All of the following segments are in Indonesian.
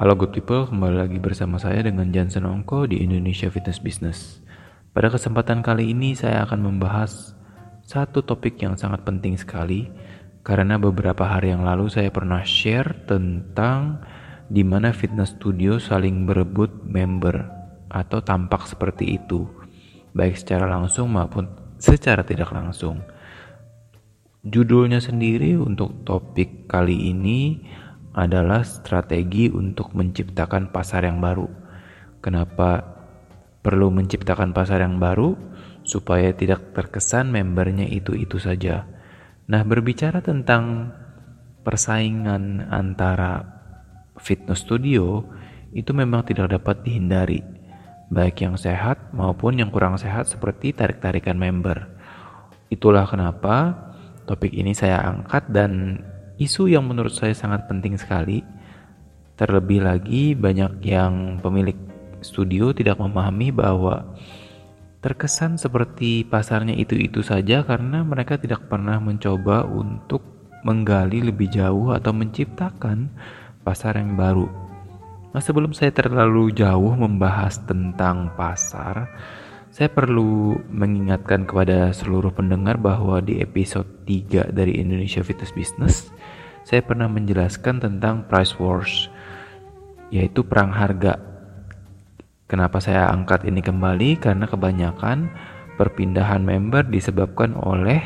Halo good people, kembali lagi bersama saya dengan Jansen Ongko di Indonesia Fitness Business. Pada kesempatan kali ini saya akan membahas satu topik yang sangat penting sekali karena beberapa hari yang lalu saya pernah share tentang di mana fitness studio saling berebut member atau tampak seperti itu, baik secara langsung maupun secara tidak langsung. Judulnya sendiri untuk topik kali ini adalah strategi untuk menciptakan pasar yang baru. Kenapa perlu menciptakan pasar yang baru? Supaya tidak terkesan membernya itu-itu saja. Nah, berbicara tentang persaingan antara fitness studio, itu memang tidak dapat dihindari. Baik yang sehat maupun yang kurang sehat seperti tarik-tarikan member. Itulah kenapa topik ini saya angkat dan isu yang menurut saya sangat penting sekali. Terlebih lagi banyak yang pemilik studio tidak memahami bahwa terkesan seperti pasarnya itu-itu saja karena mereka tidak pernah mencoba untuk menggali lebih jauh atau menciptakan pasar yang baru. Nah, sebelum saya terlalu jauh membahas tentang pasar, saya perlu mengingatkan kepada seluruh pendengar bahwa di episode 3 dari Indonesia Fitness Business saya pernah menjelaskan tentang price wars, yaitu perang harga. Kenapa saya angkat ini kembali? Karena kebanyakan perpindahan member disebabkan oleh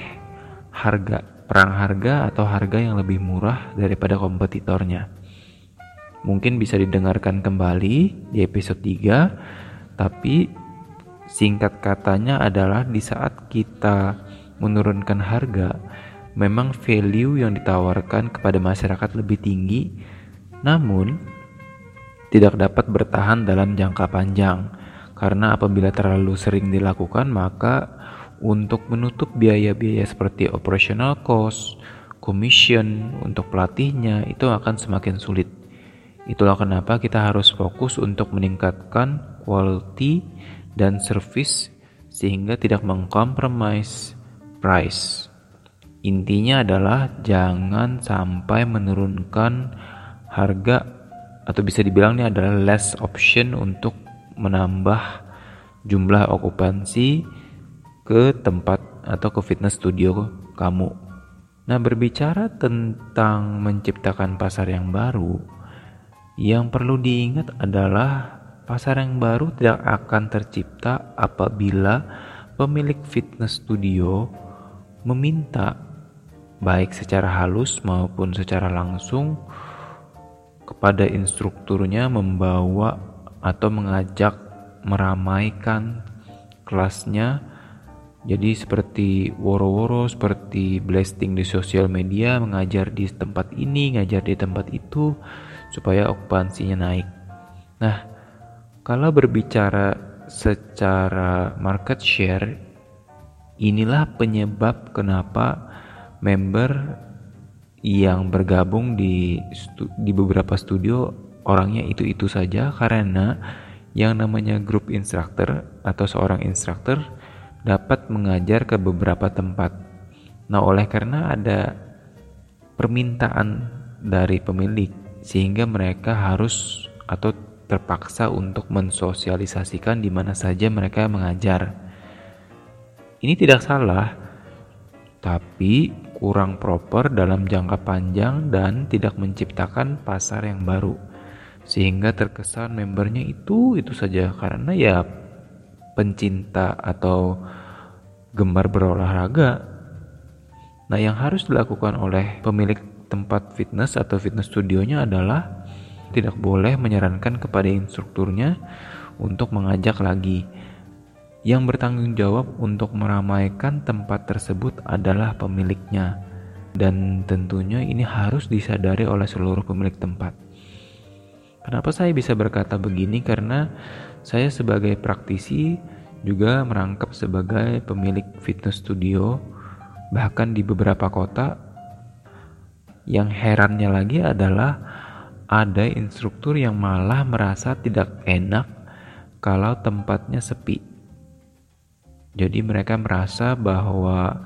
harga, perang harga atau harga yang lebih murah daripada kompetitornya. Mungkin bisa didengarkan kembali di episode 3, tapi singkat katanya adalah di saat kita menurunkan harga, memang value yang ditawarkan kepada masyarakat lebih tinggi, namun tidak dapat bertahan dalam jangka panjang. Karena apabila terlalu sering dilakukan, maka untuk menutup biaya-biaya seperti operational cost, commission untuk pelatihnya itu akan semakin sulit. Itulah kenapa kita harus fokus untuk meningkatkan quality dan service sehingga tidak mengkompromis price. Intinya adalah jangan sampai menurunkan harga atau bisa dibilang ini adalah less option untuk menambah jumlah okupansi ke tempat atau ke fitness studio kamu. Nah, berbicara tentang menciptakan pasar yang baru, yang perlu diingat adalah pasar yang baru tidak akan tercipta apabila pemilik fitness studio meminta baik secara halus maupun secara langsung kepada instrukturnya membawa atau mengajak meramaikan kelasnya. Jadi seperti woro-woro seperti blasting di sosial media mengajar di tempat ini ngajar di tempat itu supaya okupansinya naik. Nah kalau berbicara secara market share inilah penyebab kenapa member yang bergabung di di beberapa studio orangnya itu-itu saja karena yang namanya grup instructor atau seorang instructor dapat mengajar ke beberapa tempat. Nah, oleh karena ada permintaan dari pemilik sehingga mereka harus atau terpaksa untuk mensosialisasikan di mana saja mereka mengajar. Ini tidak salah, tapi kurang proper dalam jangka panjang dan tidak menciptakan pasar yang baru. Sehingga terkesan membernya itu itu saja. Karena ya pencinta atau gemar berolahraga. Nah yang harus dilakukan oleh pemilik tempat fitness atau fitness studionya adalah tidak boleh menyarankan kepada instrukturnya untuk mengajak lagi yang bertanggung jawab untuk meramaikan tempat tersebut adalah pemiliknya, dan tentunya ini harus disadari oleh seluruh pemilik tempat. Kenapa saya bisa berkata begini? Karena saya, sebagai praktisi, juga merangkap sebagai pemilik fitness studio, bahkan di beberapa kota. Yang herannya lagi adalah ada instruktur yang malah merasa tidak enak kalau tempatnya sepi jadi mereka merasa bahwa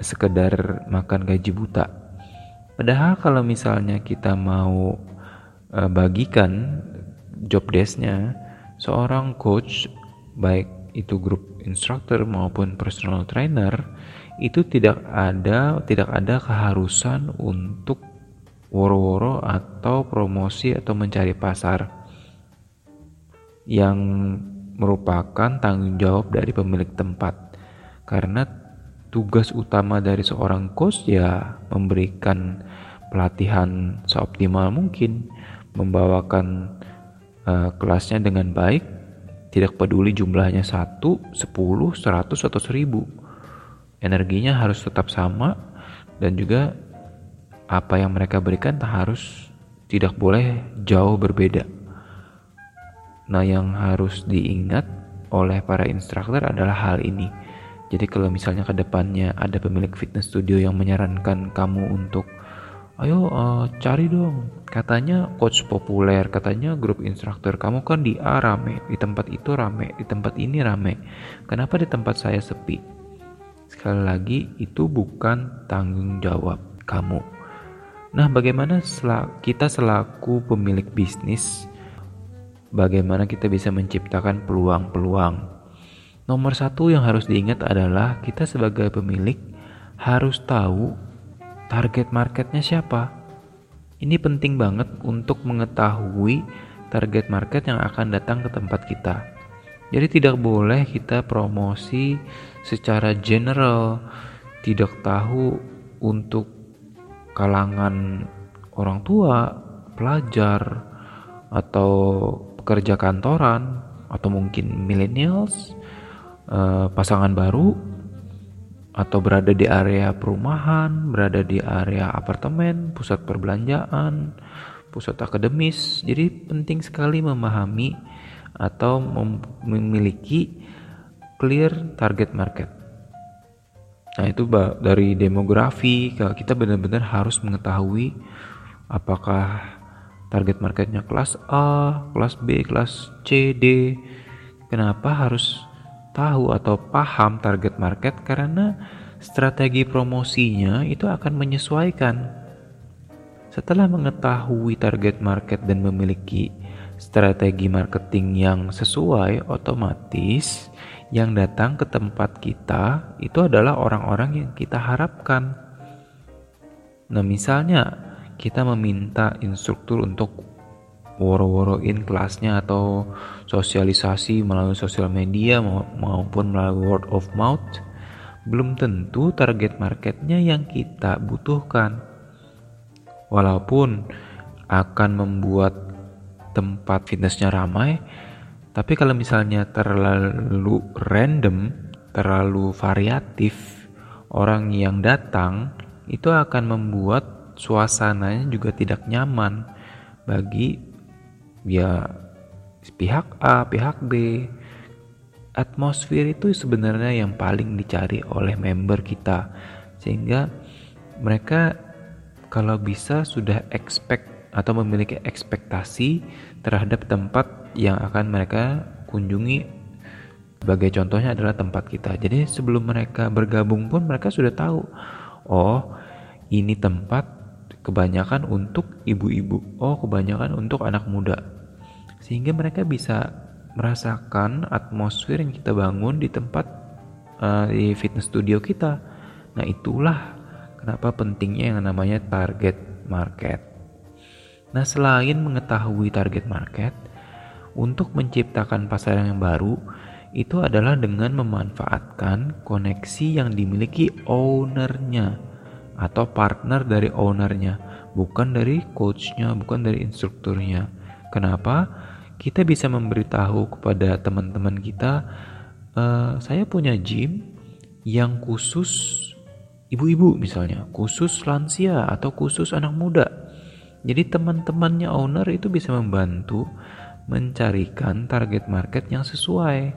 sekedar makan gaji buta. Padahal kalau misalnya kita mau uh, bagikan job desknya seorang coach baik itu grup instructor maupun personal trainer itu tidak ada tidak ada keharusan untuk woro-woro atau promosi atau mencari pasar yang merupakan tanggung jawab dari pemilik tempat. Karena tugas utama dari seorang coach ya memberikan pelatihan seoptimal mungkin membawakan uh, kelasnya dengan baik tidak peduli jumlahnya 1, 10, 100 atau 1000 energinya harus tetap sama dan juga apa yang mereka berikan harus tidak boleh jauh berbeda nah yang harus diingat oleh para instruktur adalah hal ini. Jadi kalau misalnya ke depannya ada pemilik fitness studio yang menyarankan kamu untuk ayo uh, cari dong. Katanya coach populer katanya grup instruktur kamu kan di A rame di tempat itu rame di tempat ini rame. Kenapa di tempat saya sepi? Sekali lagi itu bukan tanggung jawab kamu. Nah bagaimana kita selaku pemilik bisnis bagaimana kita bisa menciptakan peluang-peluang Nomor satu yang harus diingat adalah kita sebagai pemilik harus tahu target marketnya siapa. Ini penting banget untuk mengetahui target market yang akan datang ke tempat kita. Jadi tidak boleh kita promosi secara general, tidak tahu untuk kalangan orang tua, pelajar, atau pekerja kantoran, atau mungkin millennials, uh, pasangan baru atau berada di area perumahan, berada di area apartemen, pusat perbelanjaan, pusat akademis. Jadi penting sekali memahami atau memiliki clear target market. Nah, itu dari demografi kita benar-benar harus mengetahui apakah target marketnya kelas A, kelas B, kelas C, D. Kenapa harus tahu atau paham target market karena strategi promosinya itu akan menyesuaikan. Setelah mengetahui target market dan memiliki strategi marketing yang sesuai, otomatis yang datang ke tempat kita itu adalah orang-orang yang kita harapkan. Nah, misalnya kita meminta instruktur untuk woro-woroin kelasnya atau sosialisasi melalui sosial media maupun melalui word of mouth. Belum tentu target marketnya yang kita butuhkan. Walaupun akan membuat tempat fitnessnya ramai tapi kalau misalnya terlalu random terlalu variatif orang yang datang itu akan membuat suasananya juga tidak nyaman bagi ya pihak A, pihak B. Atmosfer itu sebenarnya yang paling dicari oleh member kita. Sehingga mereka kalau bisa sudah expect atau memiliki ekspektasi terhadap tempat yang akan mereka kunjungi sebagai contohnya adalah tempat kita. Jadi sebelum mereka bergabung pun mereka sudah tahu, oh ini tempat kebanyakan untuk ibu-ibu, oh kebanyakan untuk anak muda. Sehingga mereka bisa merasakan atmosfer yang kita bangun di tempat uh, di fitness studio kita. Nah, itulah kenapa pentingnya yang namanya target market. Nah, selain mengetahui target market, untuk menciptakan pasar yang baru itu adalah dengan memanfaatkan koneksi yang dimiliki ownernya atau partner dari ownernya, bukan dari coachnya, bukan dari instrukturnya. Kenapa? Kita bisa memberitahu kepada teman-teman kita, e, saya punya gym yang khusus ibu-ibu misalnya, khusus lansia atau khusus anak muda. Jadi teman-temannya owner itu bisa membantu mencarikan target market yang sesuai.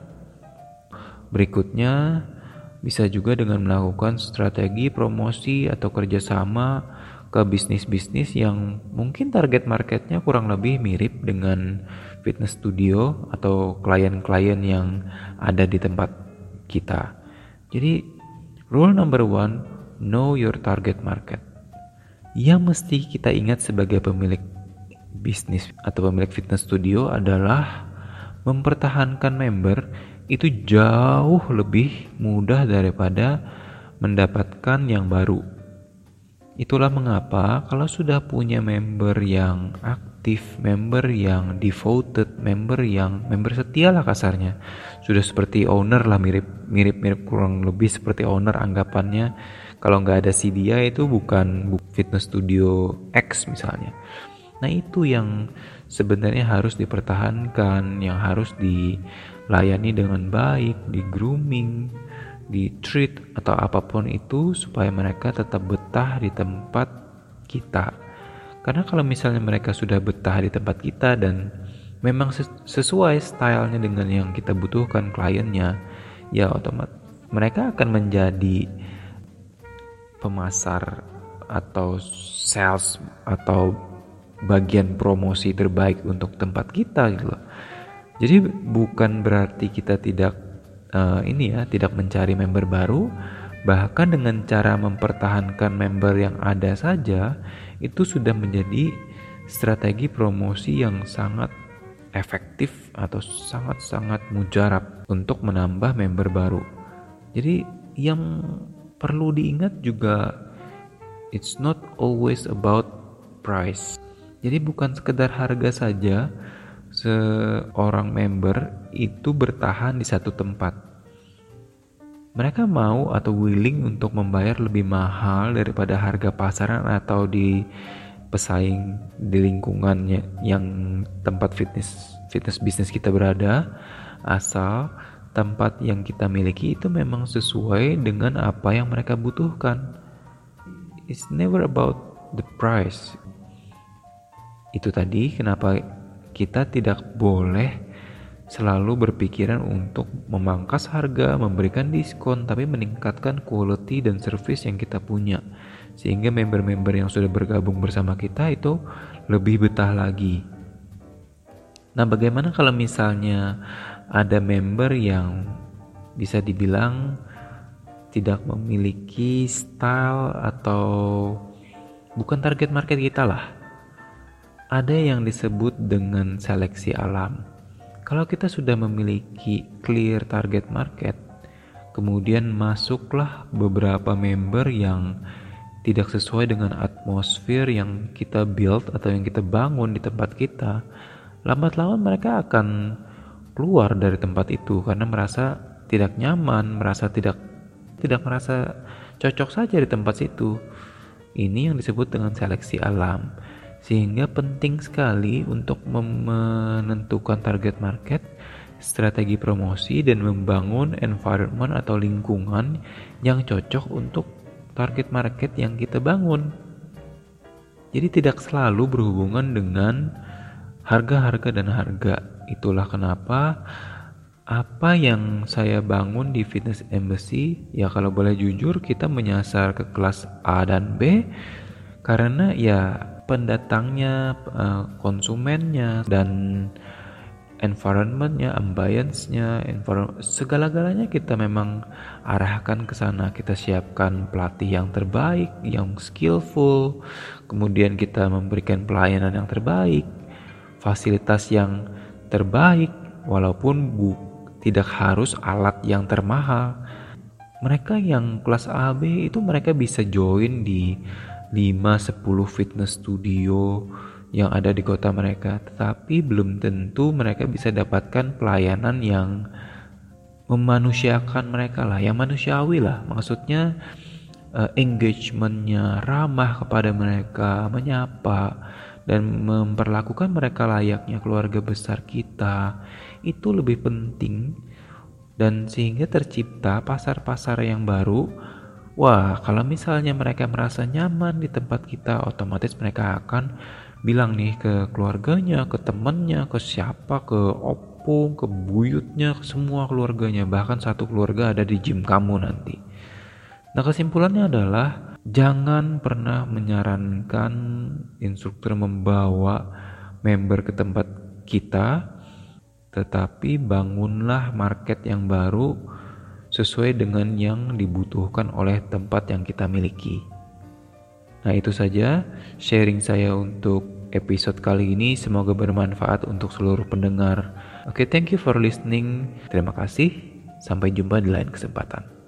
Berikutnya, bisa juga dengan melakukan strategi promosi atau kerjasama ke bisnis-bisnis yang mungkin target marketnya kurang lebih mirip dengan fitness studio atau klien-klien yang ada di tempat kita. Jadi, rule number one, know your target market. Yang mesti kita ingat sebagai pemilik bisnis atau pemilik fitness studio adalah mempertahankan member itu jauh lebih mudah daripada mendapatkan yang baru. Itulah mengapa kalau sudah punya member yang aktif, member yang devoted, member yang member setia lah kasarnya. Sudah seperti owner lah mirip mirip mirip kurang lebih seperti owner anggapannya. Kalau nggak ada si dia itu bukan fitness studio X misalnya. Nah itu yang sebenarnya harus dipertahankan, yang harus dilayani dengan baik, di grooming, di treat atau apa pun itu supaya mereka tetap betah di tempat kita. Karena kalau misalnya mereka sudah betah di tempat kita dan memang sesuai stylenya dengan yang kita butuhkan kliennya, ya otomatis mereka akan menjadi pemasar atau sales atau bagian promosi terbaik untuk tempat kita gitu loh. Jadi bukan berarti kita tidak uh, ini ya, tidak mencari member baru, bahkan dengan cara mempertahankan member yang ada saja itu sudah menjadi strategi promosi yang sangat efektif atau sangat-sangat mujarab untuk menambah member baru. Jadi yang perlu diingat juga it's not always about price. Jadi bukan sekedar harga saja seorang member itu bertahan di satu tempat. Mereka mau atau willing untuk membayar lebih mahal daripada harga pasaran atau di pesaing di lingkungannya yang tempat fitness fitness bisnis kita berada asal tempat yang kita miliki itu memang sesuai dengan apa yang mereka butuhkan. It's never about the price itu tadi kenapa kita tidak boleh selalu berpikiran untuk memangkas harga, memberikan diskon, tapi meningkatkan quality dan service yang kita punya. Sehingga member-member yang sudah bergabung bersama kita itu lebih betah lagi. Nah, bagaimana kalau misalnya ada member yang bisa dibilang tidak memiliki style atau bukan target market kita lah ada yang disebut dengan seleksi alam. Kalau kita sudah memiliki clear target market, kemudian masuklah beberapa member yang tidak sesuai dengan atmosfer yang kita build atau yang kita bangun di tempat kita, lambat laun mereka akan keluar dari tempat itu karena merasa tidak nyaman, merasa tidak tidak merasa cocok saja di tempat situ. Ini yang disebut dengan seleksi alam. Sehingga penting sekali untuk menentukan target market, strategi promosi dan membangun environment atau lingkungan yang cocok untuk target market yang kita bangun. Jadi tidak selalu berhubungan dengan harga-harga dan harga. Itulah kenapa apa yang saya bangun di Fitness Embassy ya kalau boleh jujur kita menyasar ke kelas A dan B karena ya pendatangnya, eh, konsumennya, dan environmentnya, ambience-nya, segala-galanya kita memang arahkan ke sana. Kita siapkan pelatih yang terbaik, yang skillful, kemudian kita memberikan pelayanan yang terbaik, fasilitas yang terbaik, walaupun bu tidak harus alat yang termahal. Mereka yang kelas AB itu mereka bisa join di 5-10 fitness studio yang ada di kota mereka, tetapi belum tentu mereka bisa dapatkan pelayanan yang memanusiakan mereka lah, yang manusiawi lah. Maksudnya uh, engagementnya ramah kepada mereka, menyapa dan memperlakukan mereka layaknya keluarga besar kita itu lebih penting dan sehingga tercipta pasar-pasar yang baru Wah, kalau misalnya mereka merasa nyaman di tempat kita, otomatis mereka akan bilang nih ke keluarganya, ke temannya, ke siapa, ke opung, ke buyutnya, ke semua keluarganya. Bahkan satu keluarga ada di gym kamu nanti. Nah, kesimpulannya adalah jangan pernah menyarankan instruktur membawa member ke tempat kita, tetapi bangunlah market yang baru sesuai dengan yang dibutuhkan oleh tempat yang kita miliki. Nah, itu saja sharing saya untuk episode kali ini semoga bermanfaat untuk seluruh pendengar. Oke, okay, thank you for listening. Terima kasih. Sampai jumpa di lain kesempatan.